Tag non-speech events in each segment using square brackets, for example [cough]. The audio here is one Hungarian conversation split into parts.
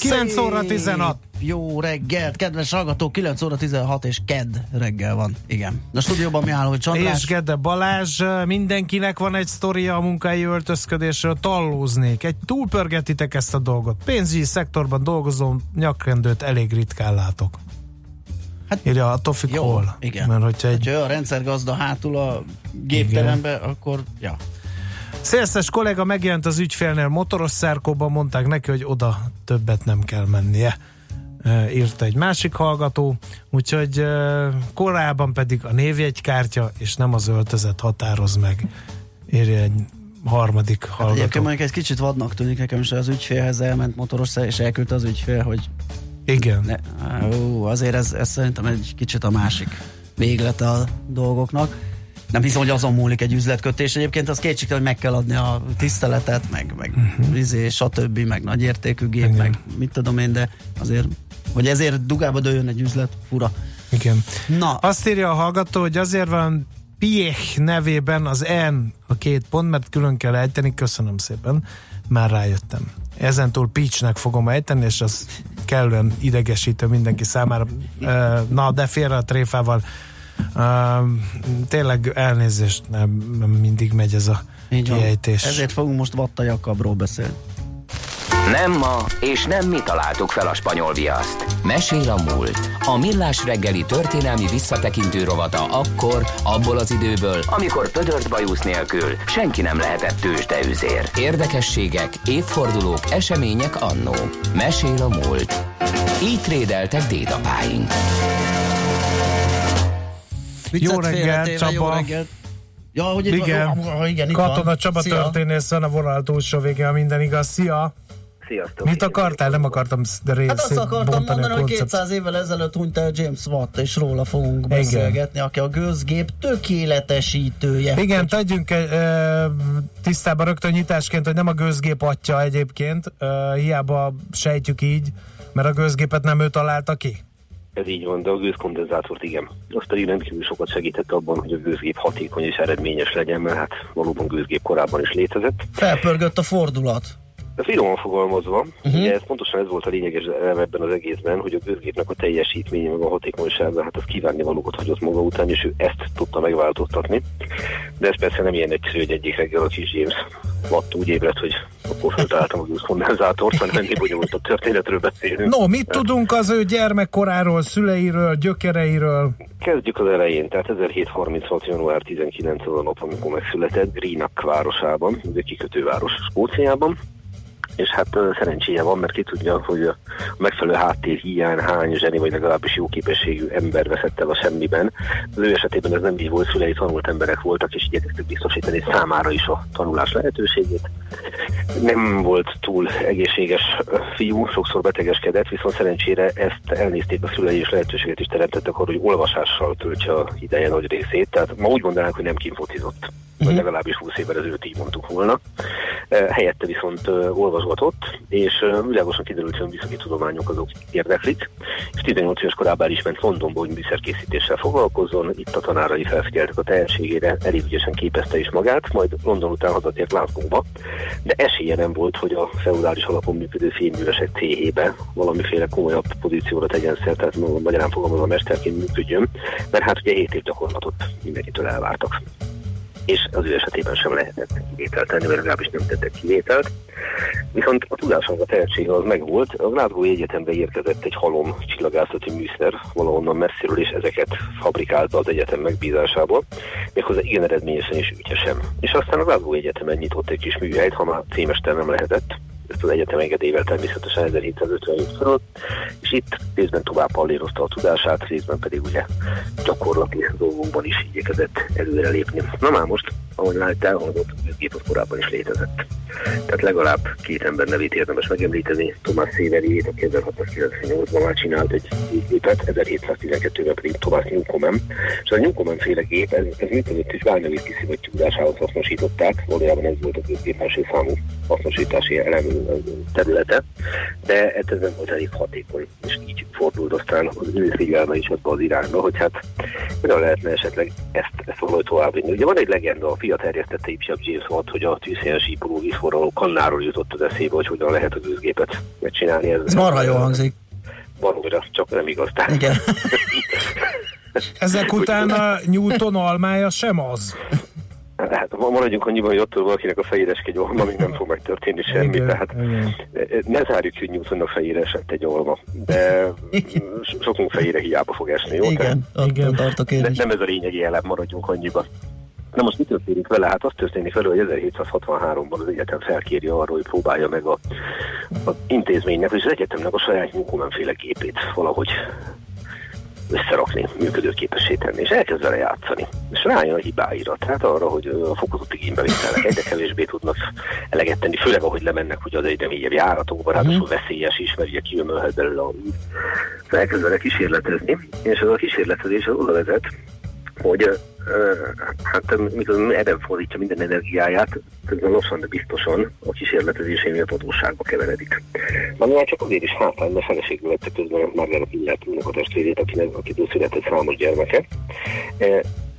9 óra 16. Jó reggelt, kedves hallgató, 9 óra 16 és kedd reggel van. Igen. A stúdióban mi álló, hogy Csandrás. És Gede Balázs, mindenkinek van egy sztoria a munkai öltözködésről, tallóznék. Egy túlpörgetitek ezt a dolgot. Pénzügyi szektorban dolgozom, nyakrendőt elég ritkán látok. Hát, Írja a Tofik jó, hol. Igen. Mert hogyha egy... Ha a rendszergazda hátul a gépterembe, igen. akkor ja. Szélszes kollega megjelent az ügyfélnél motoros szárkóban, mondták neki, hogy oda többet nem kell mennie írta egy másik hallgató, úgyhogy korábban pedig a névjegykártya és nem az öltözet határoz meg, írja egy harmadik hát hallgató. Egyébként mondjuk egy kicsit vadnak tűnik nekem is, az ügyfélhez elment motoros és elküldte az ügyfél, hogy igen. Ne, ó, azért ez, ez szerintem egy kicsit a másik véglete a dolgoknak nem hiszem, hogy azon múlik egy üzletkötés. Egyébként az kétségtelen, hogy meg kell adni a tiszteletet, meg, meg uh-huh. izé, stb., meg nagyértékű gép, Igen. meg mit tudom én, de azért, hogy ezért dugába dőjön egy üzlet, fura. Igen. Na. Azt írja a hallgató, hogy azért van Piech nevében az N a két pont, mert külön kell ejteni, köszönöm szépen, már rájöttem. Ezentúl Peachnek fogom ejteni, és az kellően idegesítő mindenki számára. Na, de félre a tréfával Uh, tényleg elnézést, nem, nem mindig megy ez a Így kiejtés. Van. Ezért fogunk most Vatta Jakabról beszélni. Nem ma, és nem mi találtuk fel a spanyol viaszt. Mesél a múlt. A millás reggeli történelmi visszatekintő rovata akkor, abból az időből, amikor pödört bajusz nélkül senki nem lehetett tőzsdeüzér. Érdekességek, évfordulók, események annó. Mesél a múlt. Így trédeltek dédapáink. Jó reggel, Csaba. Jó reggel. Ja, hogy igen, van, igen Katona van. Csaba Szia. történész a vonal túlsó végén, minden igaz. Szia! Sziasztok! Mit akartál? Nem akartam de részét Hát azt akartam mondani, hogy 200 évvel ezelőtt hunyt el James Watt, és róla fogunk Igen. beszélgetni, aki a gőzgép tökéletesítője. Igen, hogy... tegyünk e, tisztába rögtön nyitásként, hogy nem a gőzgép atya egyébként, e, hiába sejtjük így, mert a gőzgépet nem ő találta ki. Ez így van, de a gőzkondenzátort igen. Azt pedig rendkívül sokat segített abban, hogy a gőzgép hatékony és eredményes legyen, mert hát valóban gőzgép korábban is létezett. Felpörgött a fordulat. De finoman fogalmazva, uh-huh. ugye ez pontosan ez volt a lényeges elem ebben az egészben, hogy a gőzgépnek a teljesítménye, meg a hatékonysága, hát az kívánni valókat hagyott maga után, és ő ezt tudta megváltoztatni. De ez persze nem ilyen egyszerű, hogy egyik reggel a kis James Watt úgy ébredt, hogy akkor feltaláltam a gőzkondenzátort, hanem ennél bonyolultabb történetről beszélünk. No, mit tudunk az ő gyermekkoráról, szüleiről, gyökereiről? Kezdjük az elején, tehát 1736. január 19 a nap, amikor megszületett Greenock városában, ez egy kikötőváros Skóciában és hát szerencséje van, mert ki tudja, hogy a megfelelő háttér hiány hány zseni, vagy legalábbis jó képességű ember veszett el a semmiben. Az ő esetében ez nem így volt, szülei tanult emberek voltak, és igyekeztek biztosítani számára is a tanulás lehetőségét. Nem volt túl egészséges fiú, sokszor betegeskedett, viszont szerencsére ezt elnézték a szülei, és lehetőséget is teremtettek arra, hogy olvasással töltse a ideje nagy részét. Tehát ma úgy mondanánk, hogy nem kinfotizott vagy mhm. legalábbis 20 évvel ezelőtt így mondtuk volna. Helyette viszont olvasgatott, és világosan kiderült, hogy a műszaki tudományok azok érdeklik, és 18 éves korában is ment Londonba, hogy műszerkészítéssel foglalkozzon, itt a tanárai felfigyeltek a tehetségére, elég ügyesen képezte is magát, majd London után hazatért Glasgow-ba, de esélye nem volt, hogy a feudális alapon működő fémművesek céhébe valamiféle komolyabb pozícióra tegyen szert, tehát magyarán fogalmazva mesterként működjön, mert hát ugye 7 év gyakorlatot mindenkitől elvártak és az ő esetében sem lehetett kivételt tenni, vagy legalábbis nem tettek kivételt. Viszont a tudásának a tehetsége az megvolt. A Glasgow Egyetembe érkezett egy halom csillagászati műszer valahonnan messziről, és ezeket fabrikálta az egyetem megbízásából, méghozzá igen eredményesen és ügyesen. És aztán a Glasgow Egyetemen nyitott egy kis műhelyt, ha már címester nem lehetett, ezt az egyetem engedélyvel természetesen 1757 fölött, és itt részben tovább pallérozta a tudását, részben pedig ugye gyakorlati dolgokban is igyekezett előrelépni. Na már most ahogy már elhangzott, a gép az korábban is létezett. Tehát legalább két ember nevét érdemes megemlíteni. Tomás Széveri, aki 1698-ban már csinált egy gépet, 1712-ben pedig Tomás Newcomen. És a Newcomen féle gép, ez, ez működött is bárnevét kiszivattyúzásához hasznosították, valójában ez volt a gép első számú hasznosítási elem területe, de ez nem volt elég hatékony, és így fordult aztán az ő figyelme is abba az irányba, hogy hát hogyan lehetne esetleg ezt, ezt valahogy továbbvinni. Ugye van egy legenda, a fia terjesztette ifjabb James Watt, hogy a tűzhelyen sípoló vízforraló kannáról jutott az eszébe, hogy hogyan lehet a gőzgépet megcsinálni. Ez, ez marha jól hangzik. Baromira, csak nem igaz. Igen. [laughs] Ezek után a Newton almája sem az. Hát maradjunk annyiban, hogy attól valakinek a fejére egy olma, még nem fog megtörténni semmi. Igen, tehát igen. ne zárjuk ki, hogy Newtonnak fejére esett egy olma, de sokunk fejére hiába fog esni, jó? Igen, tehát, igen tartok én is. Nem ez a lényegi elem, maradjunk annyiban. Na most mi történik vele? Hát az történik vele, hogy 1763-ban az egyetem felkéri arra, hogy próbálja meg a, a intézménynek, és az egyetemnek a saját munkumenféle gépét valahogy összerakni, működőképessé tenni, és elkezd vele játszani. És rájön a hibáira, tehát arra, hogy a fokozott igénybevételnek egyre kevésbé tudnak eleget tenni, főleg ahogy lemennek ugye az egyre mélyebb járatokba, ráadásul mhm. veszélyes is, mert ugye kiömölhet belőle a víz. Elkezd vele kísérletezni, és ez a kísérletezés az oda vezet, hogy hát mikor erre fordítja minden energiáját, közben lassan, de biztosan a kísérletezésé miatt adósságba keveredik. Már csak azért is hátrány, mert feleségül vette közben Margaret Millertűnek a testvérét, akinek, akitől született számos gyermeke.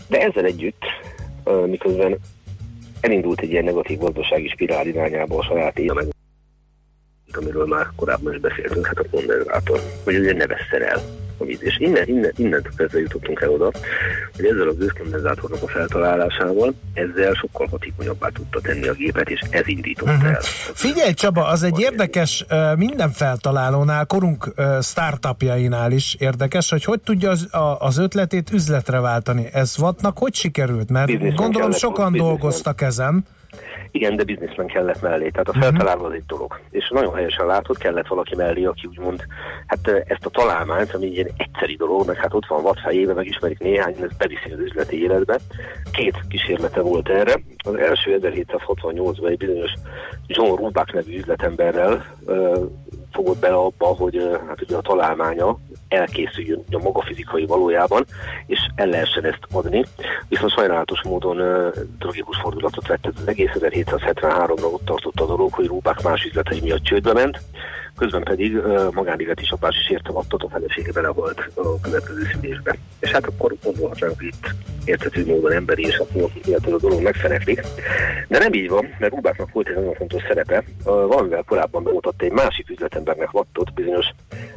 De ezzel együtt, miközben elindult egy ilyen negatív gazdasági spirál irányába a saját éle, meg amiről már korábban is beszéltünk, hát a kondenzátor, hogy ugye ne vesszen el a víz. És innen, innen, innentől kezdve jutottunk el oda, hogy ezzel a gőzkondenzátornak a feltalálásával ezzel sokkal hatékonyabbá tudta tenni a gépet, és ez indított uh-huh. el. Figyelj Csaba, az egy érdekes, minden feltalálónál, korunk startupjainál is érdekes, hogy hogy tudja az, az ötletét üzletre váltani. Ez vatnak hogy sikerült? Mert Business gondolom sokan dolgoztak ezen. Igen, de bizniszben kellett mellé, tehát a mhm. feltalálva az egy dolog. És nagyon helyesen látod, kellett valaki mellé, aki úgymond, hát ezt a találmányt, ami egy ilyen egyszeri dolog, meg hát ott van vad fejébe, megismerik néhány, ez beviszi az üzleti életbe. Két kísérlete volt erre. Az első 1768-ban egy bizonyos John Rubak nevű üzletemberrel fogott bele abba, hogy hát ugye a találmánya elkészüljön a maga fizikai valójában, és el lehessen ezt adni. Viszont sajnálatos módon uh, tragikus fordulatot vett ez az egész 1773-ra ott tartott a dolog, hogy Rubák más üzletei miatt csődbe ment, közben pedig magánélet is apás is érte vattot a felesége bele volt a következő szülésbe. És hát akkor gondolhatnánk, hogy itt értető módon emberi és akkor illetve a dolog megfeneklik. De nem így van, mert Rubáknak volt egy nagyon fontos szerepe. Valamivel korábban bemutatta egy másik üzletembernek vattot, bizonyos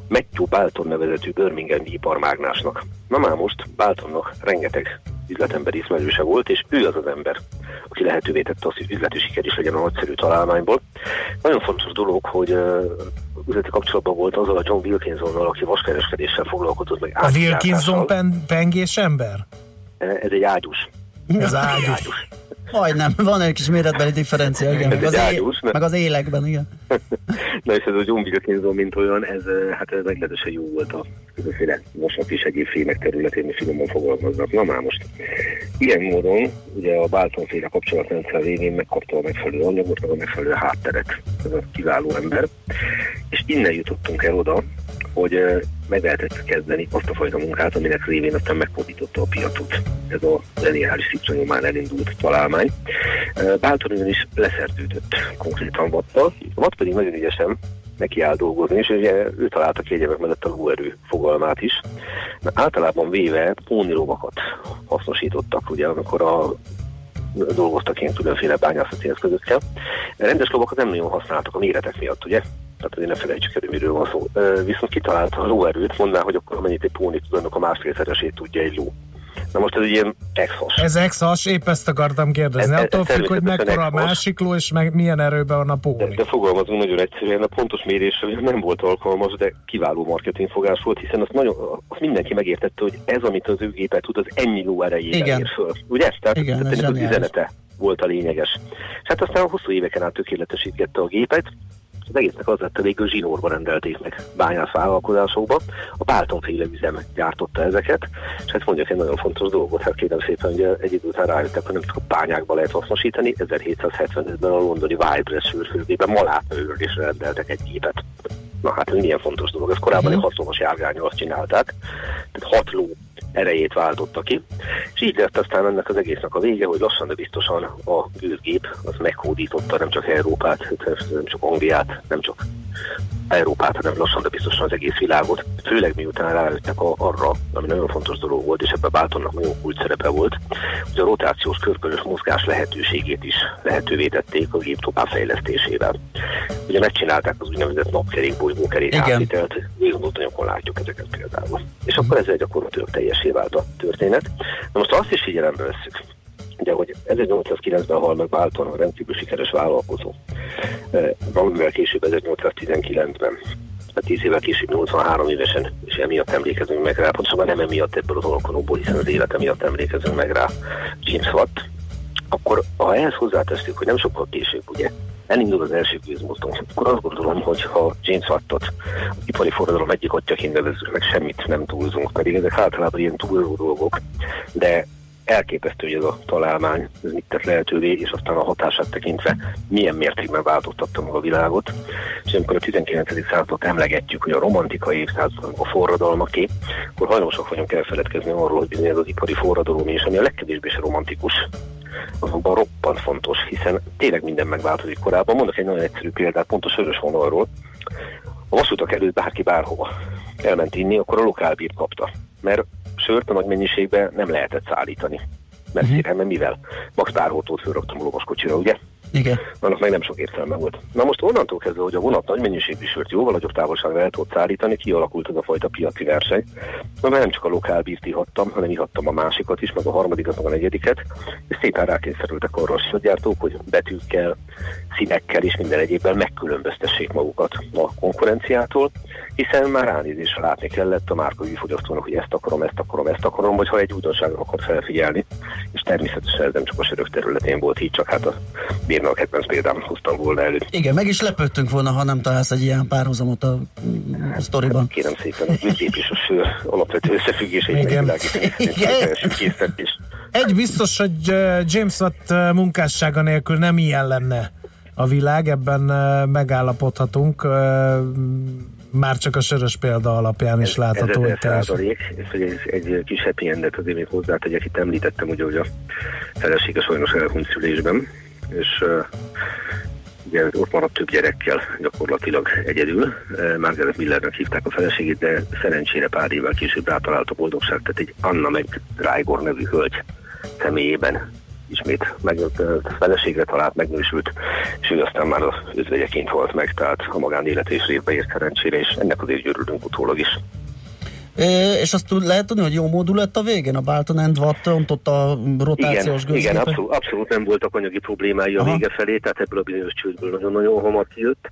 Matthew Balton nevezetű Birmingham iparmágnásnak. Na már most Baltonnak rengeteg üzletember ismerőse volt, és ő az az ember, aki lehetővé tette azt, hogy üzleti siker is legyen a nagyszerű találmányból. Nagyon fontos dolog, hogy üzleti kapcsolatban volt azzal a John Wilkinsonnal, aki vaskereskedéssel foglalkozott meg. A Wilkinson pen, pengés ember? Ez egy ágyus. Ez ágyus. ágyus. Majdnem, van egy kis méretbeli differencia, igen, meg az, ágyús, é- meg az élekben, igen. [laughs] Na és ez a John Wilkinson, mint olyan, ez hát ez meglehetősen jó volt a különféle mosat és egyéb fémek területén, és finoman fogalmaznak. Na már most, ilyen módon ugye a Balton féle kapcsolatrendszer révén megkapta a megfelelő anyagot, meg a megfelelő hátteret. Ez a kiváló ember, és innen jutottunk el oda, hogy meg lehetett kezdeni azt a fajta munkát, aminek révén aztán megfordította a piacot. Ez a zeniális szipszonyomán elindult találmány. Báltonon is leszertődött konkrétan vattal, Watt pedig nagyon ügyesen neki áll dolgozni, és ugye ő találta ki egyebek mellett a lóerő fogalmát is. Na, általában véve pónilovakat hasznosítottak, ugye, amikor a dolgoztak ilyen különféle bányászati eszközökkel. Rendes lovakat nem nagyon használtak a méretek miatt, ugye? Tehát azért ne felejtsük el, miről van szó. Viszont kitalálta a lóerőt, mondná, hogy akkor amennyit egy póni tud, annak a másfélszeresét tudja egy ló. Na most ez egy ilyen exos. Ez exos, épp ezt akartam kérdezni. Ez, Attól függ, hogy mekkora a másik ló, és meg milyen erőben van a póni. De, de fogalmazunk nagyon egyszerűen, a pontos mérésre nem volt alkalmas, de kiváló marketingfogás volt, hiszen azt, nagyon, azt mindenki megértette, hogy ez, amit az ő gépe tud, az ennyi ló erejével ér föl. Ugye? Tehát, Igen, tehát ez az üzenete volt a lényeges. És hát aztán a hosszú éveken át tökéletesítette a gépet, Az egésznek az lett, végül zsinórba rendelték meg bányász vállalkozásokba. A Báltonféle üzem gyártotta ezeket, és hát mondjak egy nagyon fontos dolgot, hát kérem szépen, hogy egy idő után rájöttek, hogy nem csak a bányákba lehet hasznosítani, 1775-ben a londoni Wildress sűrűfőgében malátőrlésre rendeltek egy gépet. Na hát ez milyen fontos dolog, ez korábban egy hatalmas járgányról azt csinálták, tehát hat ló erejét váltotta ki, és így lett aztán ennek az egésznek a vége, hogy lassan, de biztosan a gőzgép az meghódította nem csak Európát, nem csak Angliát, nem csak Európát, hanem lassan, de biztosan az egész világot. Főleg miután rájöttek arra, ami nagyon fontos dolog volt, és ebben Báltonnak nagyon kulcs szerepe volt, hogy a rotációs körkörös mozgás lehetőségét is lehetővé tették a gép továbbfejlesztésével. Ugye megcsinálták az úgynevezett napkerék, bolygókerék átvitelt, anyagon látjuk ezeket például. És akkor ezzel gyakorlatilag teljesé vált a történet. Na most azt is figyelembe veszük, ugye, hogy 1809-ben hal meg Bálton a rendkívül sikeres vállalkozó. Valamivel később 1819-ben a 10 évvel később 83 évesen, és emiatt emlékezünk meg rá, pontosabban nem emiatt ebből az alkalomból, hiszen az élete miatt emlékezünk meg rá James Watt, akkor ha ehhez hozzátesszük, hogy nem sokkal később, ugye, elindul az első gőzmozdony, akkor azt gondolom, hogy ha James Wattot a ipari forradalom egyik atyaként nevezzük meg, semmit nem túlzunk, pedig ezek általában ilyen túlzó dolgok, de elképesztő, hogy ez a találmány ez mit tett lehetővé, és aztán a hatását tekintve milyen mértékben változtatta meg a világot. És amikor a 19. századot emlegetjük, hogy a romantikai évszázad a forradalmaké, akkor hajlamosak vagyunk elfeledkezni arról, hogy bizony ez az ipari forradalom és ami a legkevésbé is romantikus, azonban roppant fontos, hiszen tényleg minden megváltozik korábban. Mondok egy nagyon egyszerű példát, pont a sörös vonalról. A vasutak előtt bárki bárhova elment inni, akkor a lokálbírt kapta. Mert sört a nagy mennyiségben nem lehetett szállítani. Messzire, uh-huh. mert mivel? Max pár hótót fölraktam a lovaskocsira, ugye? Igen. Annak meg nem sok értelme volt. Na most onnantól kezdve, hogy a vonat nagy mennyiségű sört jóval nagyobb távolságra el tudott szállítani, kialakult az a fajta piaci verseny. Mert nem csak a lokál bírt ihattam, hanem ihattam a másikat is, meg a harmadikat, meg a negyediket, és szépen rákényszerültek arra a sörgyártók, hogy betűkkel, színekkel és minden egyébben megkülönböztessék magukat a konkurenciától, hiszen már ránézésre látni kellett a márkai fogyasztónak, hogy ezt akarom, ezt akarom, ezt akarom, vagy ha egy újdonságra akar felfigyelni, és természetesen ez nem csak a sörök területén volt így, csak hát a bírnak kedvenc példám hoztam volna elő. Igen, meg is lepődtünk volna, ha nem találsz egy ilyen párhuzamot a, a sztoriban. Kérem szépen, a ügyép és a sör alapvető összefüggés egy megvilágítani Egy biztos, hogy James Watt munkássága nélkül nem ilyen lenne a világ, ebben megállapodhatunk már csak a sörös példa alapján is látható, hogy százalék, és hogy egy, egy kis happy endet azért még hozzátegyek, itt említettem, ugye, hogy a felesége sajnos elhunyt szülésben, és ugye ott maradt több gyerekkel gyakorlatilag egyedül. Margaret Millernek hívták a feleségét, de szerencsére pár évvel később rátalált a boldogság, tehát egy Anna meg Rájgor nevű hölgy személyében ismét meg, feleségre talált, megnősült, és ő aztán már az özvegyeként volt meg, tehát a magánélet és részbe ért szerencsére, és ennek azért györülünk utólag is. És azt tud, lehet tudni, hogy jó módul lett a végén? A Balton and Watt ott a rotációs Igen, igen abszolút, abszolút nem voltak anyagi problémái a Aha. vége felé, tehát ebből a bizonyos csődből nagyon-nagyon hamar kijött.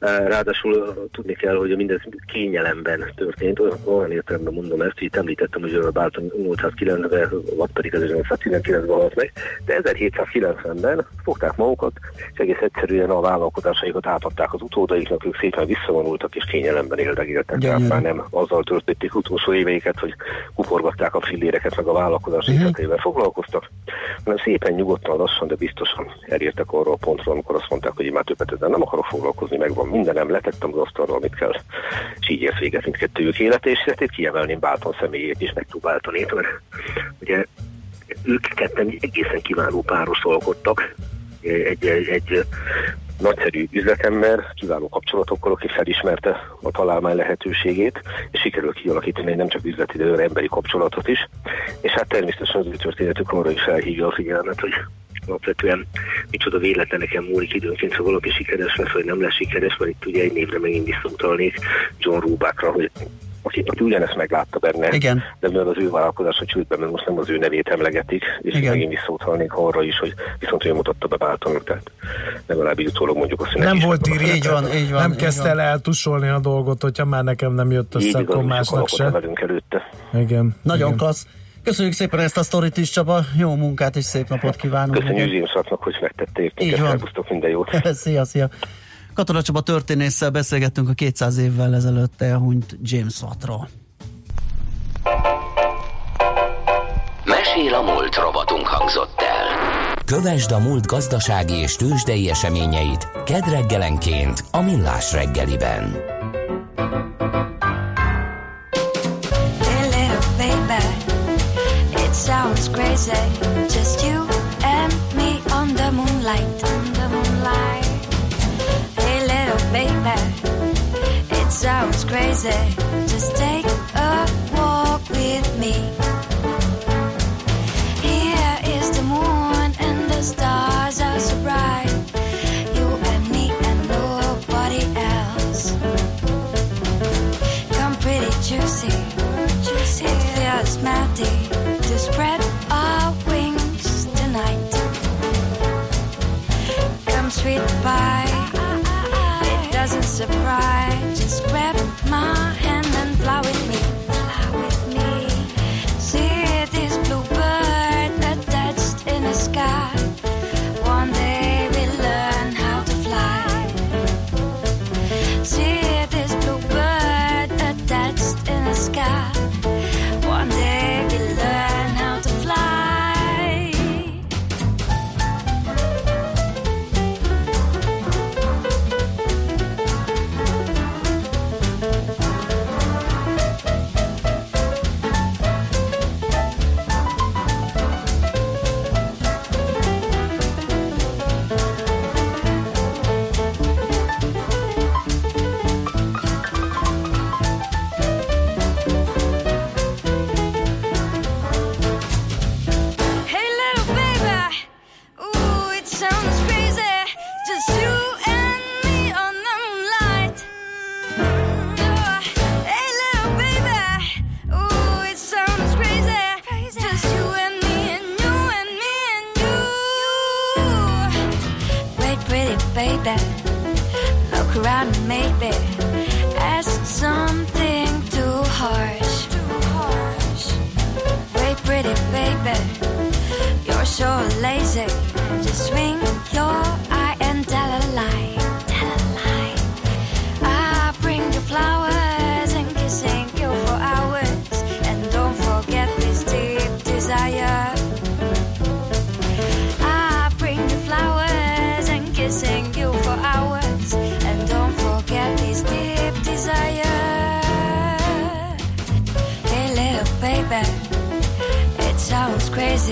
Ráadásul tudni kell, hogy mindez kényelemben történt, olyan értelemben mondom ezt, itt említettem, hogy a Bálton 809-ben, vagy pedig 1819-ben halt meg, de 1790-ben fogták magukat, és egész egyszerűen a vállalkozásaikat átadták az utódaiknak, ők szépen visszavonultak és kényelemben éldegéltek. Tehát már nem azzal történték utolsó éveiket, hogy kuporgatták a filléreket, meg a vállalkozás uh-huh. életével foglalkoztak, hanem szépen nyugodtan, lassan, de biztosan elértek arra a pontra, amikor azt mondták, hogy én már többet ezzel nem akarok foglalkozni, megvan mindenem, letettem az asztalra, amit kell, és így ért véget mindkettőjük élete, és ezt kiemelném Bálton személyét is, meg Báltonét, mert ugye ők ketten egészen kiváló páros alkottak, egy, egy, egy nagyszerű üzletember, kiváló kapcsolatokkal, aki felismerte a találmány lehetőségét, és sikerül kialakítani nem csak üzleti, de emberi kapcsolatot is. És hát természetesen az ő történetük arra is felhívja a figyelmet, hogy alapvetően micsoda véletleneken múlik időnként, ha valaki sikeres lesz, vagy nem lesz sikeres, vagy itt ugye egy névre megint visszautalnék John Rubákra, hogy aki, aki ugyanezt meglátta benne, Igen. de mivel az ő vállalkozása csődben, mert most nem az ő nevét emlegetik, és Igen. megint visszautalnék arra is, hogy viszont ő mutatta be Báltonnak, tehát legalább így utólag mondjuk azt, hogy nem volt írja, így van, így van, nem kezdte el eltusolni a dolgot, hogyha már nekem nem jött össze, akkor másnak se. velünk előtte. Igen. Nagyon Igen. klassz. Köszönjük szépen ezt a sztorit is, Csaba. Jó munkát és szép napot kívánunk. Köszönjük Zsimszaknak, hogy megtette értéket. Így van. minden jót. [laughs] szia, szia. Katona Csaba történésszel beszélgettünk a 200 évvel ezelőtt elhunyt James Wattról. Mesél a múlt robotunk hangzott el. Kövesd a múlt gazdasági és tőzsdei eseményeit kedd reggelenként a Millás reggeliben. Sounds crazy. Just you and me on the moonlight, on the moonlight. Baby, it sounds crazy. Just take a walk with me. cry.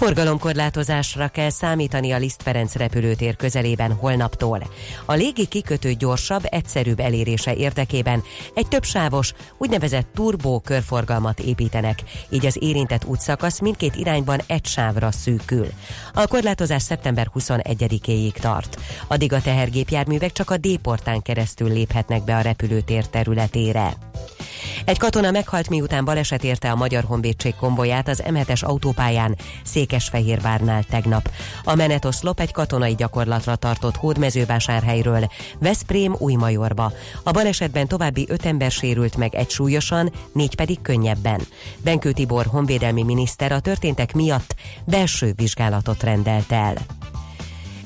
Forgalomkorlátozásra kell számítani a Liszt Ferenc repülőtér közelében holnaptól. A légi kikötő gyorsabb, egyszerűbb elérése érdekében egy többsávos, úgynevezett turbó körforgalmat építenek, így az érintett útszakasz mindkét irányban egy sávra szűkül. A korlátozás szeptember 21-éig tart. Addig a tehergépjárművek csak a D-portán keresztül léphetnek be a repülőtér területére. Egy katona meghalt, miután baleset érte a Magyar Honvédség konvoját az M7-es autópályán Székesfehérvárnál tegnap. A menetoszlop egy katonai gyakorlatra tartott hódmezővásárhelyről Veszprém Újmajorba. A balesetben további öt ember sérült meg egy súlyosan, négy pedig könnyebben. Benkő Tibor honvédelmi miniszter a történtek miatt belső vizsgálatot rendelt el.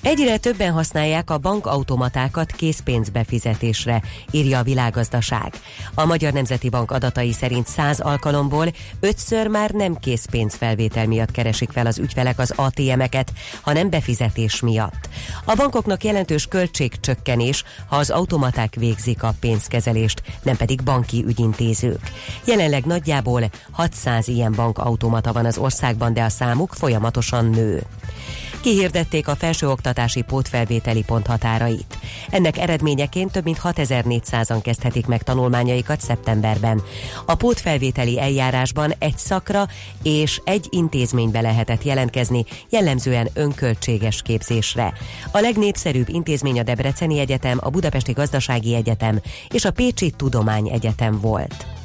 Egyre többen használják a bankautomatákat készpénzbefizetésre, írja a világgazdaság. A Magyar Nemzeti Bank adatai szerint 100 alkalomból ötször már nem készpénzfelvétel miatt keresik fel az ügyfelek az ATM-eket, hanem befizetés miatt. A bankoknak jelentős költségcsökkenés, ha az automaták végzik a pénzkezelést, nem pedig banki ügyintézők. Jelenleg nagyjából 600 ilyen bankautomata van az országban, de a számuk folyamatosan nő kihirdették a felsőoktatási pótfelvételi ponthatárait. Ennek eredményeként több mint 6400-an kezdhetik meg tanulmányaikat szeptemberben. A pótfelvételi eljárásban egy szakra és egy intézménybe lehetett jelentkezni, jellemzően önköltséges képzésre. A legnépszerűbb intézmény a Debreceni Egyetem, a Budapesti Gazdasági Egyetem és a Pécsi Tudományegyetem volt.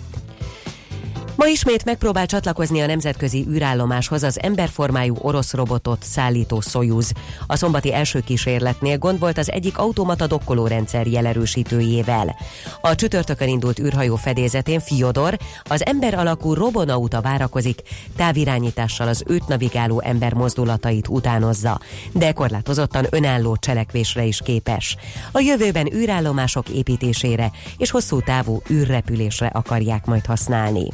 Ma ismét megpróbál csatlakozni a nemzetközi űrállomáshoz az emberformájú orosz robotot szállító Soyuz. A szombati első kísérletnél gond volt az egyik automata dokkolórendszer jelerősítőjével. A csütörtökön indult űrhajó fedélzetén Fiodor, az ember alakú robonauta várakozik, távirányítással az őt navigáló ember mozdulatait utánozza, de korlátozottan önálló cselekvésre is képes. A jövőben űrállomások építésére és hosszú távú űrrepülésre akarják majd használni.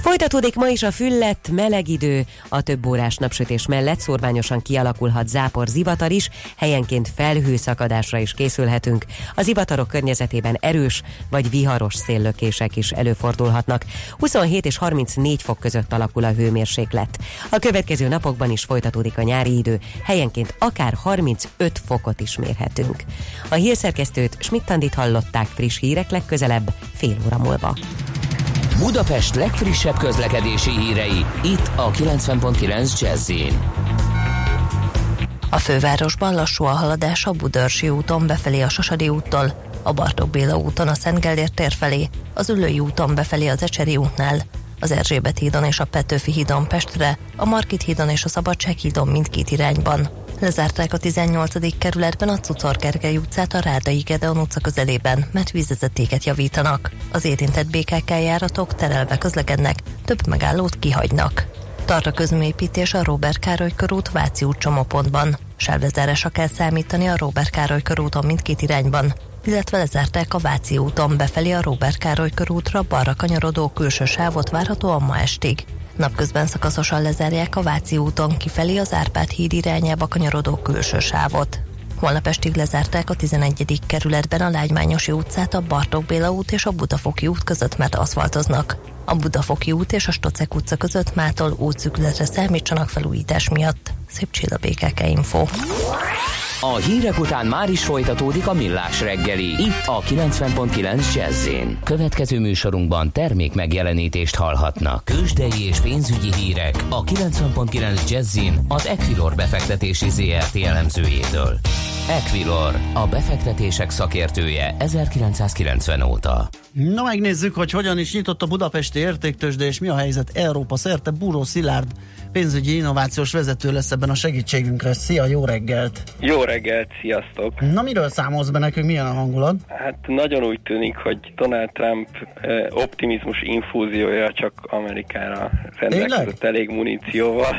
Folytatódik ma is a füllett, meleg idő, a több órás napsütés mellett szorványosan kialakulhat zápor zivatar is, helyenként felhőszakadásra is készülhetünk. Az zivatarok környezetében erős vagy viharos széllökések is előfordulhatnak. 27 és 34 fok között alakul a hőmérséklet. A következő napokban is folytatódik a nyári idő, helyenként akár 35 fokot is mérhetünk. A hírszerkesztőt Schmidt-Tandit hallották friss hírek legközelebb fél óra múlva. Budapest legfrissebb közlekedési hírei, itt a 90.9 jazz A fővárosban lassú a haladás a Budörsi úton befelé a Sasadi úttól, a Bartók Béla úton a Szent Gellért tér felé, az Ülői úton befelé az Ecseri útnál, az Erzsébet hídon és a Petőfi hídon Pestre, a Markit hídon és a Szabadság hídon mindkét irányban. Lezárták a 18. kerületben a Cucor Gergely utcát a Rádai Gedeon utca közelében, mert vízvezetéket javítanak. Az érintett BKK járatok terelve közlekednek, több megállót kihagynak. Tart a közműépítés a Robert Károly körút Váci út csomópontban. Sávlezárásra kell számítani a Robert Károly körúton mindkét irányban, illetve lezárták a Váci úton befelé a Robert Károly körútra balra kanyarodó külső sávot várhatóan ma estig. Napközben szakaszosan lezárják a Váci úton kifelé az Árpád híd irányába kanyarodó külső sávot. Holnap estig lezárták a 11. kerületben a Lágymányosi utcát, a Bartók Béla út és a Budafoki út között, mert aszfaltoznak. A Budafoki út és a Stocek utca között mától útszükletre számítsanak felújítás miatt. Szép Csilla BKK Info. A hírek után már is folytatódik a millás reggeli, itt a 90.9 jazz Következő műsorunkban termék megjelenítést hallhatnak. Kősdei és pénzügyi hírek a 90.9 jazz az Equilor befektetési ZRT elemzőjétől. Equilor, a befektetések szakértője 1990 óta. Na megnézzük, hogy hogyan is nyitott a budapesti értéktősde, és mi a helyzet Európa szerte. Búró Szilárd pénzügyi innovációs vezető lesz ebben a segítségünkre. Szia, jó reggelt! Jó reggelt, sziasztok! Na miről számolsz be nekünk, milyen a hangulat? Hát nagyon úgy tűnik, hogy Donald Trump optimizmus infúziója csak Amerikára rendelkezett elég munícióval.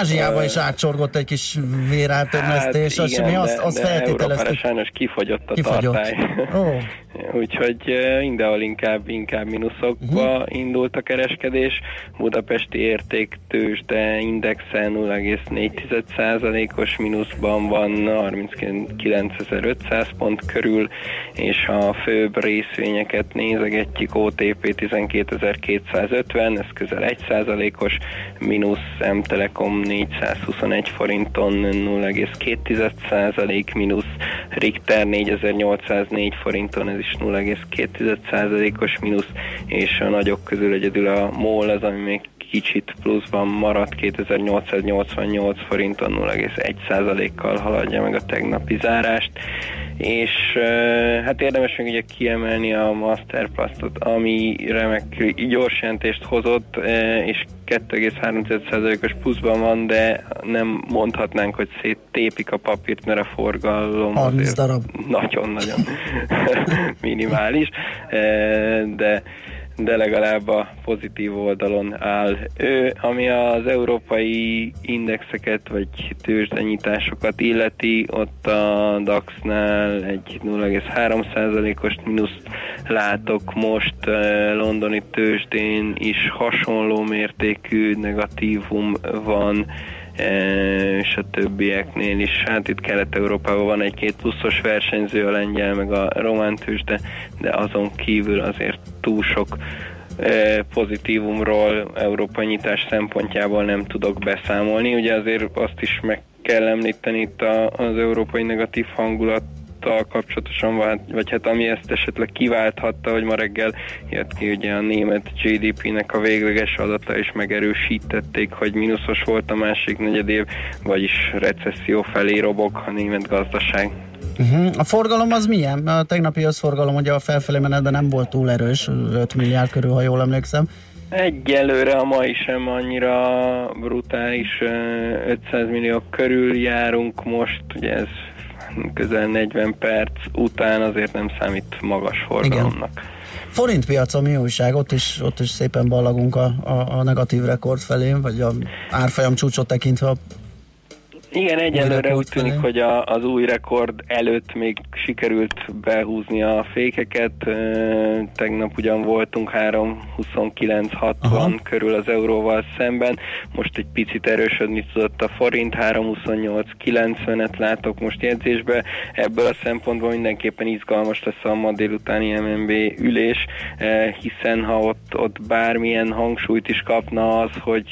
Ázsiába is átsorgott egy kis véráltömlesztés, hát, igen, mi de, azt, azt de Európára feltételeztük. sajnos kifogyott a Kifogyott. tartály. Ó, [laughs] Úgyhogy mindenhol inkább, inkább mínuszokba uh-huh. indult a kereskedés. Budapesti értéktősde indexe 0,4%-os mínuszban van 39.500 pont körül, és a főbb részvényeket nézegetjük, OTP 12.250, ez közel 1%-os mínusz, M-Telekom 421 forinton 0,2% mínusz, Richter 4804 forinton, ez is 0,2%-os mínusz, és a nagyok közül egyedül a MOL az, ami még kicsit pluszban maradt 2888 forinton 0,1%-kal haladja meg a tegnapi zárást és hát érdemes még ugye kiemelni a Masterplastot, ami remek gyors jelentést hozott, és 2,3%-os pluszban van, de nem mondhatnánk, hogy széttépik a papírt, mert a forgalom 30 azért darab. nagyon-nagyon [laughs] minimális, de de legalább a pozitív oldalon áll. Ő, ami az európai indexeket vagy tőzsdenyításokat illeti, ott a DAX-nál egy 0,3%-os mínuszt látok most londoni tőzsdén is hasonló mértékű negatívum van, és a többieknél is. Hát itt Kelet-Európában van egy-két pluszos versenyző, a lengyel meg a román tőzsde, de azon kívül azért túl sok eh, pozitívumról európai nyitás szempontjából nem tudok beszámolni. Ugye azért azt is meg kell említeni itt az európai negatív hangulat kapcsolatosan, vagy, vagy hát ami ezt esetleg kiválthatta, hogy ma reggel jött ki ugye a német GDP-nek a végleges adata, és megerősítették, hogy mínuszos volt a másik negyedév, vagyis recesszió felé robog a német gazdaság. Uh-huh. A forgalom az milyen? A tegnapi összforgalom ugye a felfelé menetben nem volt túl erős, 5 milliárd körül, ha jól emlékszem. Egyelőre a mai sem annyira brutális, ö, 500 millió körül járunk most, ugye ez közel 40 perc után azért nem számít magas forgalomnak. Forintpiacon mi újság? Ott is, ott is szépen ballagunk a, a, a negatív rekord felé, vagy a árfolyam csúcsot tekintve a Igen, egyelőre rekord úgy tűnik, felé. hogy a, az új rekord előtt még sikerült behúzni a fékeket. Tegnap ugyan voltunk 3.29.60 Aha. körül az euróval szemben, most egy picit erősödni tudott a forint, 3.28.90-et látok most jegyzésbe. Ebből a szempontból mindenképpen izgalmas lesz a ma délutáni MNB ülés, hiszen ha ott, ott bármilyen hangsúlyt is kapna az, hogy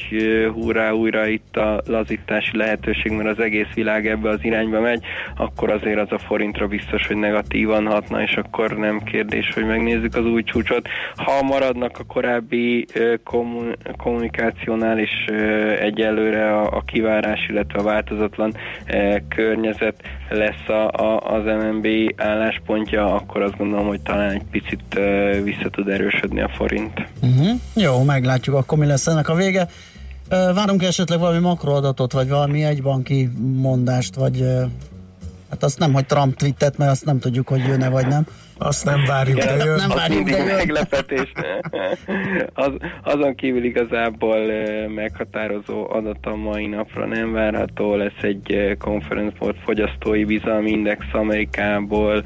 hurrá újra itt a lazítási lehetőség, mert az egész világ ebbe az irányba megy, akkor azért az a forintra biztos, hogy negatívan hatna, és akkor nem kérdés, hogy megnézzük az új csúcsot. Ha maradnak a korábbi kommunikációnál is egyelőre a, a kivárás, illetve a változatlan környezet lesz a, az MNB álláspontja, akkor azt gondolom, hogy talán egy picit vissza tud erősödni a forint. Uh-huh. Jó, meglátjuk akkor mi lesz ennek a vége. Várunk esetleg valami makroadatot, vagy valami egybanki mondást, vagy hát azt nem, hogy Trump twittet, mert azt nem tudjuk, hogy jön-e vagy nem. Azt nem várjuk, de jön. Nem várjuk, de jön. meglepetés. [laughs] Az, azon kívül igazából meghatározó adat a mai napra nem várható. Lesz egy Conference Board fogyasztói bizalmi index Amerikából,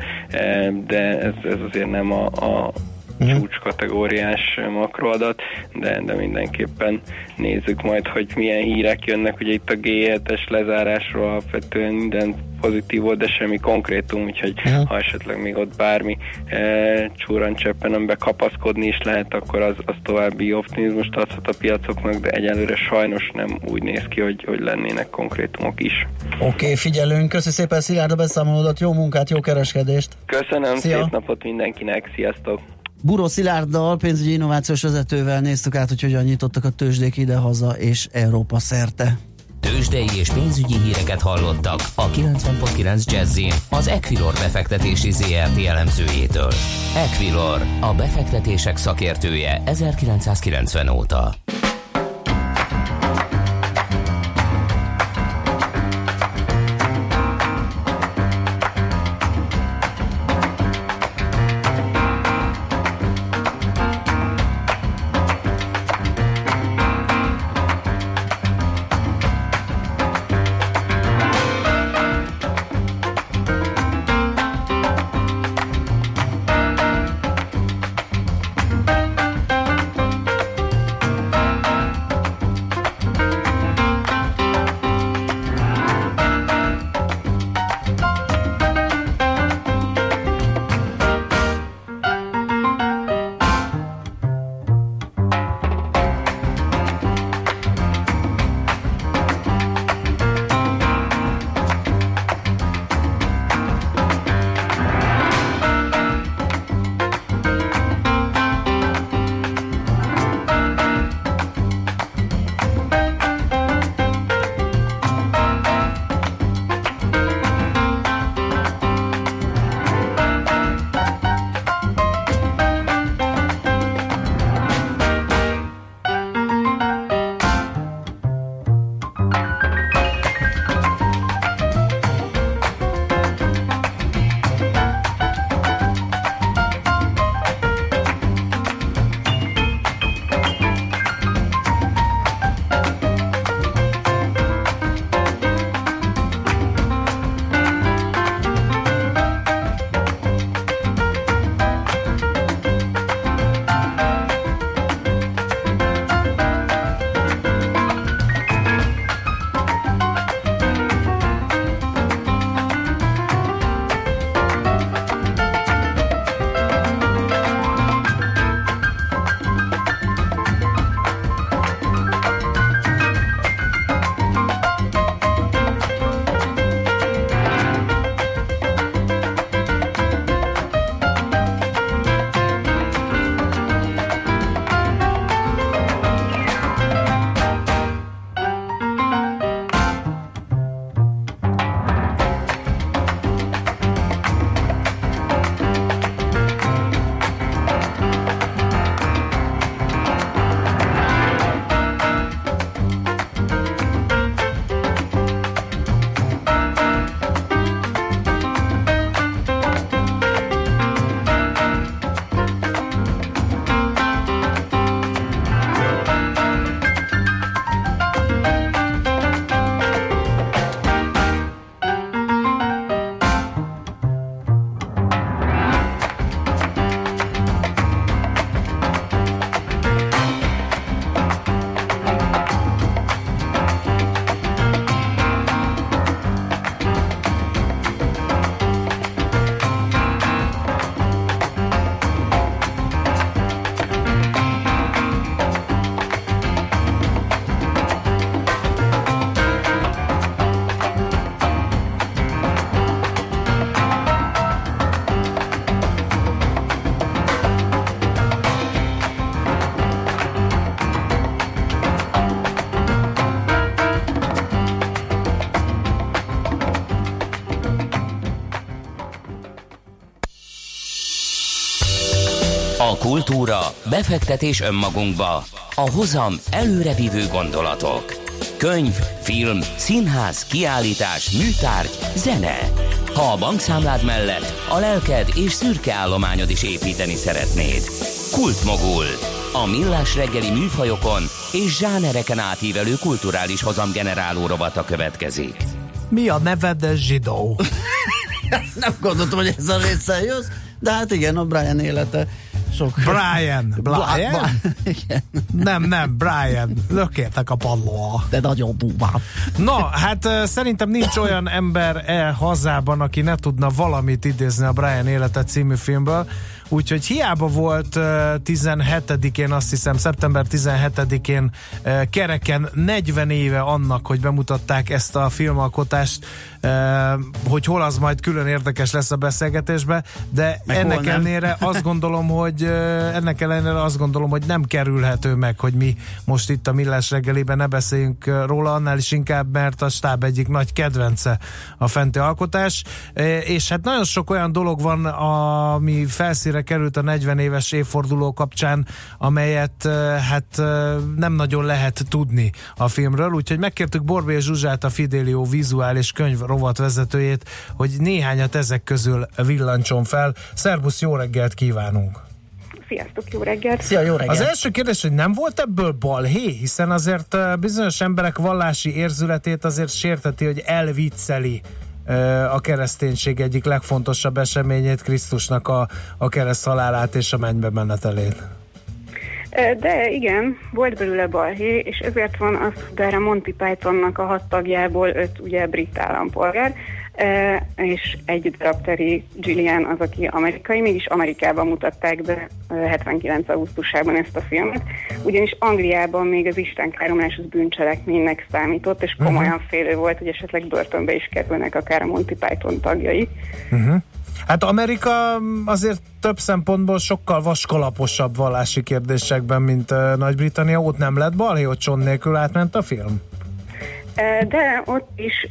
de ez, ez azért nem a, a Mhm. csúcs kategóriás makroadat, de, de mindenképpen nézzük majd, hogy milyen hírek jönnek. Ugye itt a G7-es lezárásról alapvetően minden pozitív volt, de semmi konkrétum, úgyhogy Mhm. ha esetleg még ott bármi e, csúrancseppen, amiben kapaszkodni is lehet, akkor az, az további optimizmust adhat a piacoknak, de egyelőre sajnos nem úgy néz ki, hogy, hogy lennének konkrétumok is. Oké, okay, figyelünk. Köszi szépen Szilárd a beszámolódat, jó munkát, jó kereskedést. Köszönöm, Szia. szép napot mindenkinek, sziasztok! Buró Szilárddal, pénzügyi innovációs vezetővel néztük át, hogy hogyan nyitottak a tőzsdék ide-haza és Európa szerte. Tőzsdei és pénzügyi híreket hallottak a 90.9 Jazzin az Equilor befektetési ZRT elemzőjétől. Equilor, a befektetések szakértője 1990 óta. Kultúra, befektetés önmagunkba, a hozam előrevívő gondolatok. Könyv, film, színház, kiállítás, műtárgy, zene. Ha a bankszámlád mellett a lelked és szürke állományod is építeni szeretnéd. Kultmogul. A millás reggeli műfajokon és zsánereken átívelő kulturális hozam generáló rovata következik. Mi a neved, zsidó? [laughs] Nem gondoltam, hogy ez a része jössz, de hát igen, a Brian élete sok... Brian. Brian? Bla- igen. Nem, nem, Brian. Lökértek a padlóa. De nagyon durván. No, hát szerintem nincs olyan ember e hazában, aki ne tudna valamit idézni a Brian Élete című filmből. Úgyhogy hiába volt uh, 17-én, azt hiszem, szeptember 17-én uh, kereken 40 éve annak, hogy bemutatták ezt a filmalkotást, hogy hol az majd külön érdekes lesz a beszélgetésbe, de Meg ennek ellenére [laughs] azt gondolom, hogy ennek ellenére azt gondolom, hogy nem kerülhető meg, hogy mi most itt a Millás reggeliben ne beszéljünk róla, annál is inkább, mert a stáb egyik nagy kedvence a fenti alkotás, és hát nagyon sok olyan dolog van, ami felszíre került a 40 éves évforduló kapcsán, amelyet hát nem nagyon lehet tudni a filmről, úgyhogy megkértük Borbé Zsuzsát, a Fidelio vizuális könyv rovat vezetőjét, hogy néhányat ezek közül villancson fel. Szerbusz, jó reggelt kívánunk! Sziasztok, jó reggelt! Szia, jó reggelt! Az első kérdés, hogy nem volt ebből balhé, hiszen azért bizonyos emberek vallási érzületét azért sérteti, hogy elvicceli a kereszténység egyik legfontosabb eseményét, Krisztusnak a, a kereszt halálát és a mennybe menetelét. De igen, volt belőle balhé, és ezért van az, hogy erre Monty Pythonnak a hat tagjából öt ugye brit állampolgár, és egy darab Terry Gillian az, aki amerikai, mégis Amerikában mutatták be ö, 79. augusztusában ezt a filmet, ugyanis Angliában még az istenkáromlás az bűncselekménynek számított, és komolyan félő volt, hogy esetleg börtönbe is kerülnek akár a Monty Python tagjai. Hát Amerika azért több szempontból sokkal vaskalaposabb vallási kérdésekben, mint uh, Nagy-Britannia. Ott nem lett balhé, cson nélkül átment a film? De ott is,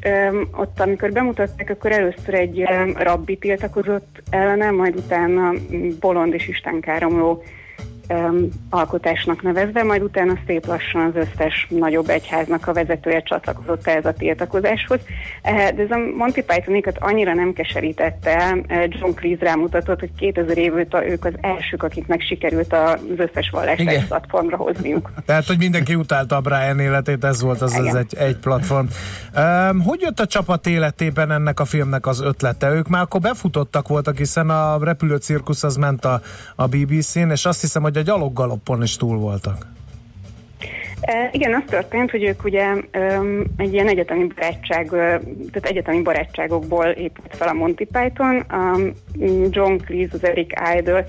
ott amikor bemutatták, akkor először egy rabbi tiltakozott ellene, majd utána mm, bolond és istenkáromló öm, alkotásnak nevezve, majd utána szép lassan az összes nagyobb egyháznak a vezetője csatlakozott ehhez a tiltakozáshoz. Eh, De ez a Monty Pythonikat annyira nem keserítette eh, John Cleese rámutatott, hogy 2000 év óta ők az elsők, akiknek sikerült az összes vallást platformra hozniuk. [laughs] Tehát, hogy mindenki utálta a Brian életét, ez volt az, az egy, egy platform. Um, hogy jött a csapat életében ennek a filmnek az ötlete? Ők már akkor befutottak voltak, hiszen a repülőcirkusz az ment a, a BBC-n, és azt hiszem, hogy a gyaloggaloppon is túl voltak. E, igen, az történt, hogy ők ugye um, egy ilyen egyetemi barátság, tehát egyetemi barátságokból épült fel a Monty Python. Um, John Cleese, az Eric Idle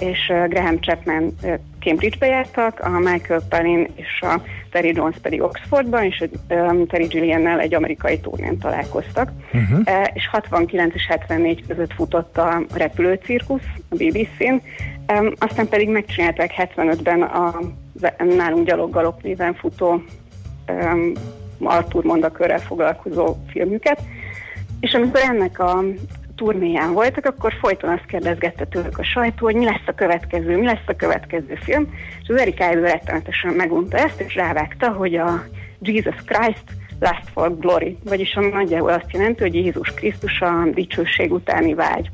és Graham Chapman Cambridge-be jártak, a Michael Palin és a Terry Jones pedig Oxfordban, és um, Terry Gilliannel egy amerikai turnén találkoztak. Uh-huh. Uh, és 69 és 74 között futott a repülőcirkusz a BBC-n, aztán pedig megcsinálták 75-ben a nálunk gyaloggalop néven futó um, Arthur mondakörrel foglalkozó filmüket, és amikor ennek a turnéján voltak, akkor folyton azt kérdezgette tőlük a sajtó, hogy mi lesz a következő, mi lesz a következő film, és az Eric Idle rettenetesen megunta ezt, és rávágta, hogy a Jesus Christ Last for Glory, vagyis ami nagyjából azt jelenti, hogy Jézus Krisztus a dicsőség utáni vágy.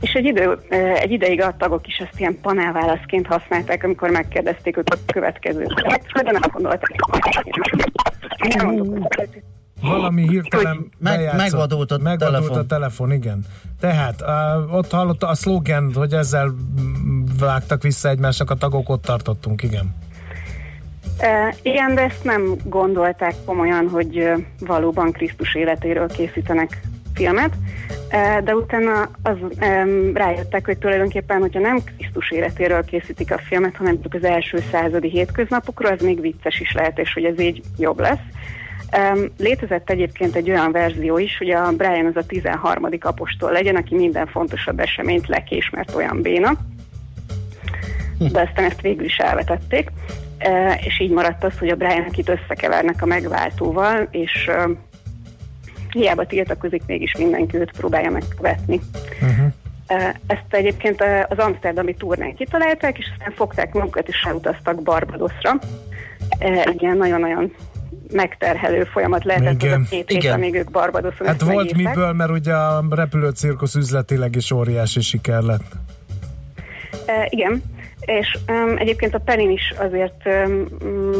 És egy, idő, egy ideig a tagok is ezt ilyen panelválaszként használták, amikor megkérdezték őt a következő de nem gondolták. Nem mondtuk, hogy- Valami hirtelen Meg- megvadult a megvadult telefon. a telefon, igen. Tehát uh, ott hallotta a szlogen, hogy ezzel mm, vágtak vissza egymásnak a tagok, ott tartottunk, igen. E, igen, de ezt nem gondolták komolyan, hogy e, valóban Krisztus életéről készítenek filmet, de utána az, rájöttek, hogy tulajdonképpen, hogyha nem Krisztus életéről készítik a filmet, hanem csak az első századi hétköznapokról, az még vicces is lehet, és hogy ez így jobb lesz. Létezett egyébként egy olyan verzió is, hogy a Brian az a 13. apostol legyen, aki minden fontosabb eseményt lekés, mert olyan béna. De aztán ezt végül is elvetették. És így maradt az, hogy a Brian, akit összekevernek a megváltóval, és hiába tiltakozik, mégis mindenki őt próbálja megkövetni. Uh-huh. Ezt egyébként az amsterdami turnán kitalálták, és aztán fogták magukat és elutaztak Barbadosra. Egy ilyen nagyon-nagyon megterhelő folyamat lehetett Igen. az a két hét, Igen. amíg ők Barbadoson Hát volt megírták. miből, mert ugye a repülőcirkusz üzletileg is óriási siker lett. E, igen, és um, egyébként a Pelin is azért um,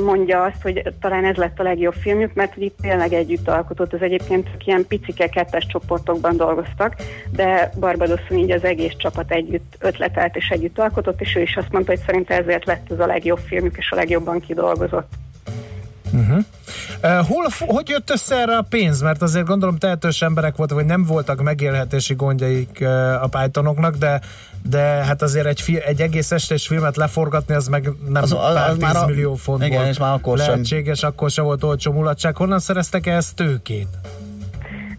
mondja azt, hogy talán ez lett a legjobb filmjük, mert hogy itt tényleg együtt alkotott, az egyébként ilyen picike kettes csoportokban dolgoztak, de Barbadoson így az egész csapat együtt ötletelt és együtt alkotott, és ő is azt mondta, hogy szerinte ezért lett ez a legjobb filmjük, és a legjobban kidolgozott. Uh, hol, hogy jött össze erre a pénz? Mert azért gondolom tehetős emberek voltak, vagy nem voltak megélhetési gondjaik a Pythonoknak, de de hát azért egy, fi, egy egész estés filmet leforgatni, az meg nem Az- az, az- már a- tízmillió font igen, volt és már akkor sem. lehetséges, akkor sem volt olcsó mulatság. Honnan szereztek ehhez tőkét?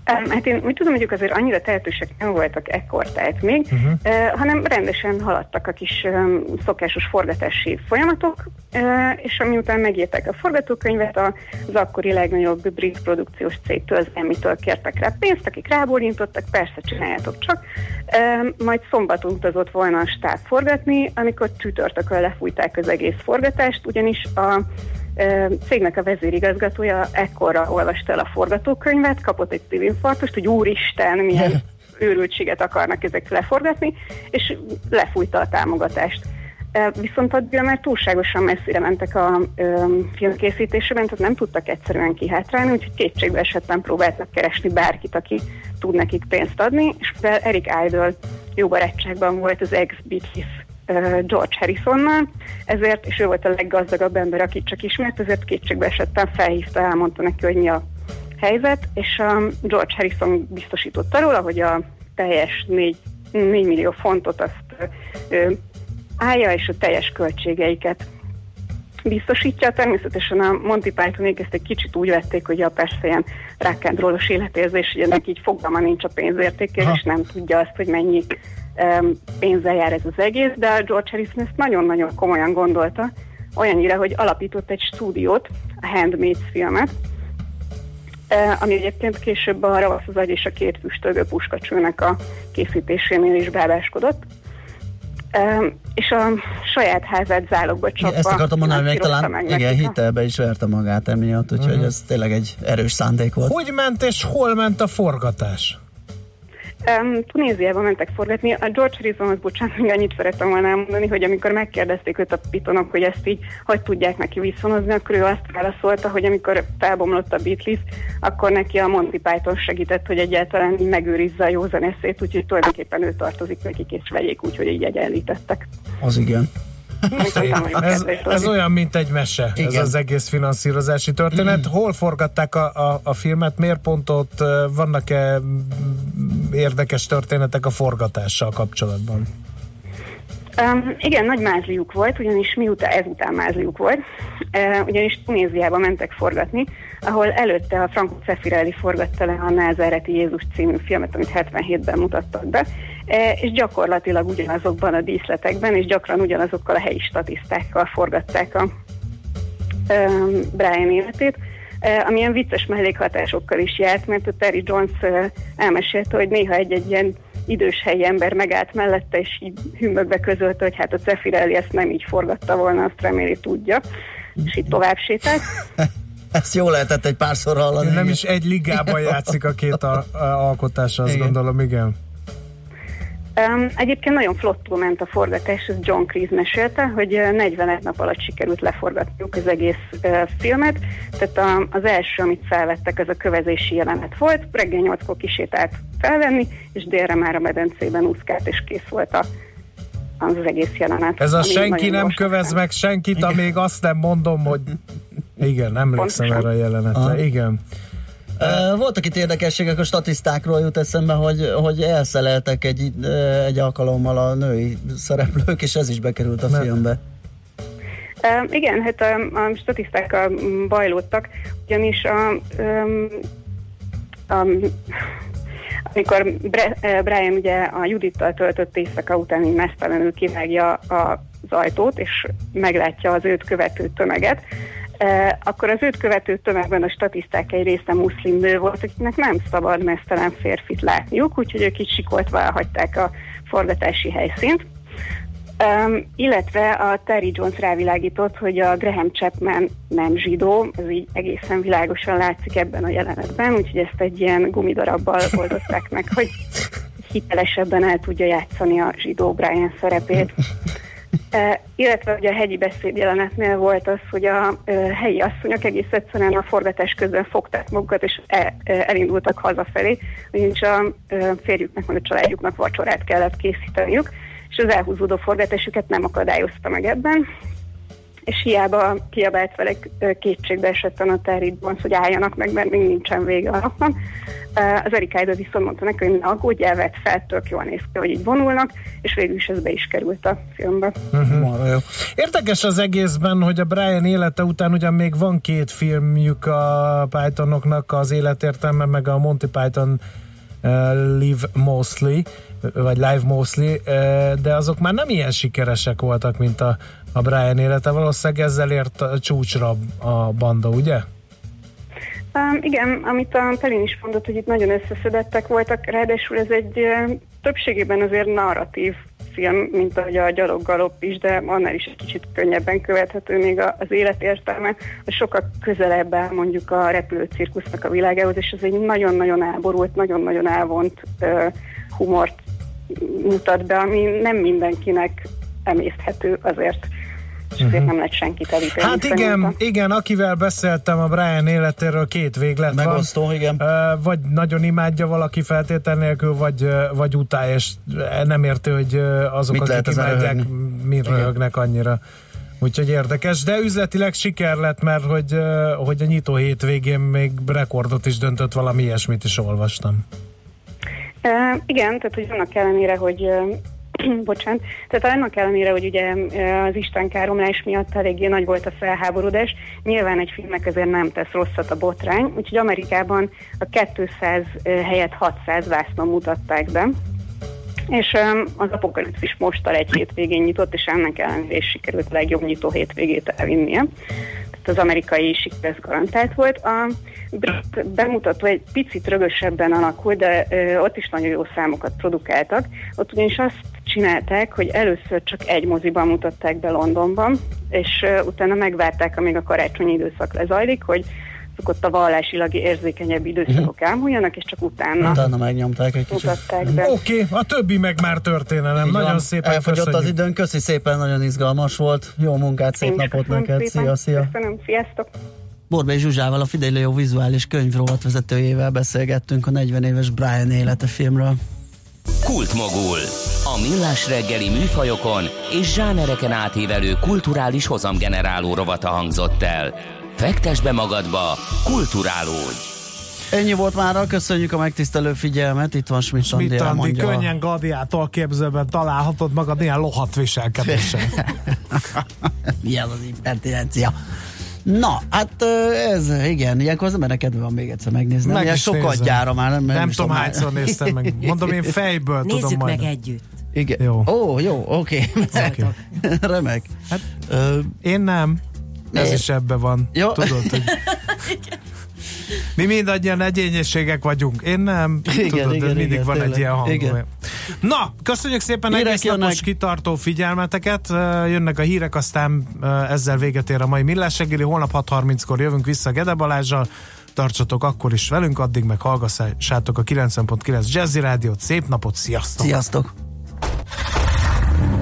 Hát én úgy tudom, hogy azért annyira tehetősek nem voltak ekkortájt még, Mhm. uh-huh. uh, hanem rendesen haladtak a kis um, szokásos forgatási folyamatok, uh, és amiután megírták a forgatókönyvet, az akkori legnagyobb brit produkciós cégtől, az Emmy-től kértek rá pénzt, akik rábólintottak, persze csináljátok csak. Uh, majd szombaton utazott volna a stáb forgatni, amikor csütörtökön lefújták az egész forgatást, ugyanis a cégnek a vezérigazgatója ekkorra olvasta el a forgatókönyvet, kapott egy szívinfarktust, hogy úristen, milyen [laughs] őrültséget akarnak ezek leforgatni, és lefújta a támogatást. Viszont addigra már túlságosan messzire mentek a ö, filmkészítésében, tehát nem tudtak egyszerűen kihátrálni, úgyhogy kétségbe esetben próbáltak keresni bárkit, aki tud nekik pénzt adni, és mivel Eric Idle jó barátságban volt az ex-Beatles ö, George Harrisonnal, ezért, és ő volt a leggazdagabb ember, akit csak ismert, ezért kétségbe esettem felhívta, elmondta neki, hogy mi a helyzet, és a George Harrison biztosította róla, hogy a teljes 4, 4 millió fontot azt ö, állja, és a teljes költségeiket biztosítja. Természetesen a Monty Pythonék ezt egy kicsit úgy vették, hogy a persze ilyen rákendrólos életérzés, hogy ennek így fogalma nincs a pénzértékére, Ha. és nem tudja azt, hogy mennyi um, pénzzel jár ez az egész, de a George Harrison ezt nagyon-nagyon komolyan gondolta, olyannyira, hogy alapított egy stúdiót, a Handmaids filmet, eh, ami egyébként később a Ravasz az agy és a két füstölgő puskacsőnek a készítésénél is bábáskodott. És a saját házát zálogba csapva Ezt akartam mondani, hogy még talán meg igen, hitelbe is verte magát emiatt, úgyhogy Mhm. ez tényleg egy erős szándék volt. Hogy ment és hol ment a forgatás? Um, Tunéziába mentek forgatni. A George Harrisonhoz, bocsánat, még annyit szerettem volna elmondani, hogy amikor megkérdezték őt a pitonok, hogy ezt így hogy tudják neki viszonozni, akkor ő azt válaszolta, hogy amikor felbomlott a Beatles, akkor neki a Monty Python segített, hogy egyáltalán így megőrizze a józan eszét, úgyhogy tulajdonképpen ő tartozik nekik, és vegyék úgy, hogy így egyenlítettek. Az igen. Ez, ez olyan, mint egy mese, Igen. ez az egész finanszírozási történet. Hol forgatták a, a, a filmet, miért pont ott vannak-e mm, érdekes történetek a forgatással kapcsolatban? Um, igen, nagy mázliuk volt, ugyanis miután ezután mázliuk volt, uh, ugyanis Tunéziába mentek forgatni, ahol előtte a Franco Zeffirelli forgatta le a Názáreti Jézus című filmet, amit 77-ben mutattak be, és gyakorlatilag ugyanazokban a díszletekben, és gyakran ugyanazokkal a helyi statisztákkal forgatták a um, Brian életét, uh, amilyen vicces mellékhatásokkal is járt, mert a Terry Jones elmesélte, hogy néha egy-egy ilyen idős helyi ember megállt mellette, és így hümmögve közölte, hogy hát a Zeffirelli ezt nem így forgatta volna, azt reméli tudja, és így tovább sétált. [laughs] Ezt jó lehetett egy párszor hallani. Nem igen. is egy ligában [laughs] játszik a két a, a alkotás, azt Igen. gondolom, igen. Um, egyébként nagyon flottul ment a forgatás, ez John Cleese mesélte, hogy uh, 41 nap alatt sikerült leforgatniuk az egész uh, filmet, tehát a, az első, amit felvettek, az a kövezési jelenet volt, reggel 8-kor kisétált felvenni, és délre már a medencében úszkált, és kész volt a, az egész jelenet. Ez a senki nem kövez ment. meg senkit, amíg azt nem mondom, hogy [laughs] igen, emlékszem Pontosan. erre a jelenetre. Aha. Igen. Voltak itt érdekességek, a statisztákról jut eszembe, hogy, hogy elszeleltek egy, egy alkalommal a női szereplők, és ez is bekerült a Ne. filmbe. Uh, igen, hát a, a statisztákkal bajlódtak, ugyanis a, um, a, amikor Bre, Brian ugye a Judittal töltött éjszaka után így mesztelenül kivágja a, az ajtót, és meglátja az őt követő tömeget, akkor az őt követő tömegben a statiszták egy része muszlim nő volt, akiknek nem szabad mesztelen férfit látniuk, úgyhogy ők így sikoltva elhagyták a forgatási helyszínt. Um, illetve a Terry Jones rávilágított, hogy a Graham Chapman nem zsidó, ez így egészen világosan látszik ebben a jelenetben, úgyhogy ezt egy ilyen gumidarabbal oldották meg, hogy hitelesebben el tudja játszani a zsidó Brian szerepét. [laughs] Uh, [laughs] illetve ugye a hegyi beszéd jelenetnél volt az, hogy a uh, helyi asszonyok egész egyszerűen a forgatás közben fogták magukat, és e, e, elindultak hazafelé, ugyanis a férjüknek, meg a családjuknak vacsorát kellett készíteniük, és az elhúzódó forgatásukat nem akadályozta meg ebben, és hiába kiabált vele kétségbe esetten a Jones, hogy álljanak meg, mert még nincsen vége a napnak. Az Erik Ida viszont mondta neki, hogy ne aggódj, elvett fel, tök jól néz ki, hogy így vonulnak, és végül is ez be is került a filmbe. Uh-huh. Érdekes az egészben, hogy a Brian élete után ugyan még van két filmjük a Pythonoknak, az életértelme, meg a Monty Python uh, Live Mostly, vagy Live Mostly, uh, de azok már nem ilyen sikeresek voltak, mint a, a Brian élete. Valószínűleg ezzel ért a csúcsra a banda, ugye? Um, igen, amit a Pelin is mondott, hogy itt nagyon összeszedettek voltak, ráadásul ez egy többségében azért narratív film, mint ahogy a gyaloggalop is, de annál is egy kicsit könnyebben követhető még az életértelme, a sokkal közelebb áll mondjuk a repülőcirkusznak a világához, és ez egy nagyon-nagyon elborult, nagyon-nagyon elvont uh, humort mutat be, ami nem mindenkinek emészthető azért és ezért uh-huh. nem lehet senkit elítélni. Hát igen, szerintem. igen, akivel beszéltem a Brian életéről, két véglet Megosztó, van. igen. Vagy nagyon imádja valaki feltétel nélkül, vagy, vagy utálja, és nem érti, hogy azok, Mit akik imádják, mi röhögnek annyira. Úgyhogy érdekes, de üzletileg siker lett, mert hogy, hogy a nyitó hétvégén még rekordot is döntött, valami ilyesmit is olvastam. Uh, igen, tehát hogy annak ellenére, hogy [clears throat] bocsánat, tehát annak ellenére, hogy ugye az Isten káromlás miatt eléggé nagy volt a felháborodás, nyilván egy filmnek ezért nem tesz rosszat a botrány, úgyhogy Amerikában a 200 helyett 600 vásznon mutatták be, és az apokalipszis mostal egy hétvégén nyitott, és ennek ellenére is sikerült a legjobb nyitó hétvégét elvinnie. Tehát az amerikai siker garantált volt. A brit bemutató egy picit rögösebben alakult, de ott is nagyon jó számokat produkáltak. Ott ugyanis azt csinálták, hogy először csak egy moziban mutatták be Londonban, és utána megvárták, amíg a karácsonyi időszak lezajlik, hogy ott a vallásilag érzékenyebb időszakok uh-huh. elmúljanak, és csak utána, utána megnyomták egy kicsit. mutatták be. Oké, okay, a többi meg már történelem. Így nagyon van. szépen Elfogyott köszönjük. az időn, köszi szépen, nagyon izgalmas volt. Jó munkát, szép Én napot neked. szépen. Szia, szia. Köszönöm, sziasztok! Borbély Zsuzsával, a Fidelio vizuális könyvrovat vezetőjével beszélgettünk a 40 éves Brian élete filmről. Kultmogul. A millás reggeli műfajokon és zsánereken átívelő kulturális hozamgeneráló rovata hangzott el. Fektes be magadba, kulturálódj! Ennyi volt már, köszönjük a megtisztelő figyelmet, itt van Schmidt Andi, elmondja. könnyen Gadiától képzőben találhatod magad ilyen lohat viselkedésen. [laughs] Milyen az impertinencia. Na, hát ez, igen, ilyenkor az embernek kedve van még egyszer megnézni. Meg Ilyen sokat nézem. gyára már. Nem, Nem is tudom, hányszor néztem meg. Mondom, én fejből tudom Nézzük majd. meg együtt. Igen. Jó. Ó, jó, oké. Oké. [laughs] Remek. Hát, Ö, Én nem. Ez is ebbe van. Jó. Tudod, hogy... [laughs] Mi mindannyian egyényességek vagyunk. Én nem. Igen, Tudod, igen, mindig igen, van tényleg. egy ilyen hang. Igen. Na, köszönjük szépen Hírek egész napos jönnek. kitartó figyelmeteket. Jönnek a hírek, aztán ezzel véget ér a mai Millás reggeli. Holnap 6.30-kor jövünk vissza Gede Balázsral. Tartsatok akkor is velünk, addig meg hallgassátok a 90.9 Jazzy Rádiót. Szép napot, sziasztok! Sziasztok!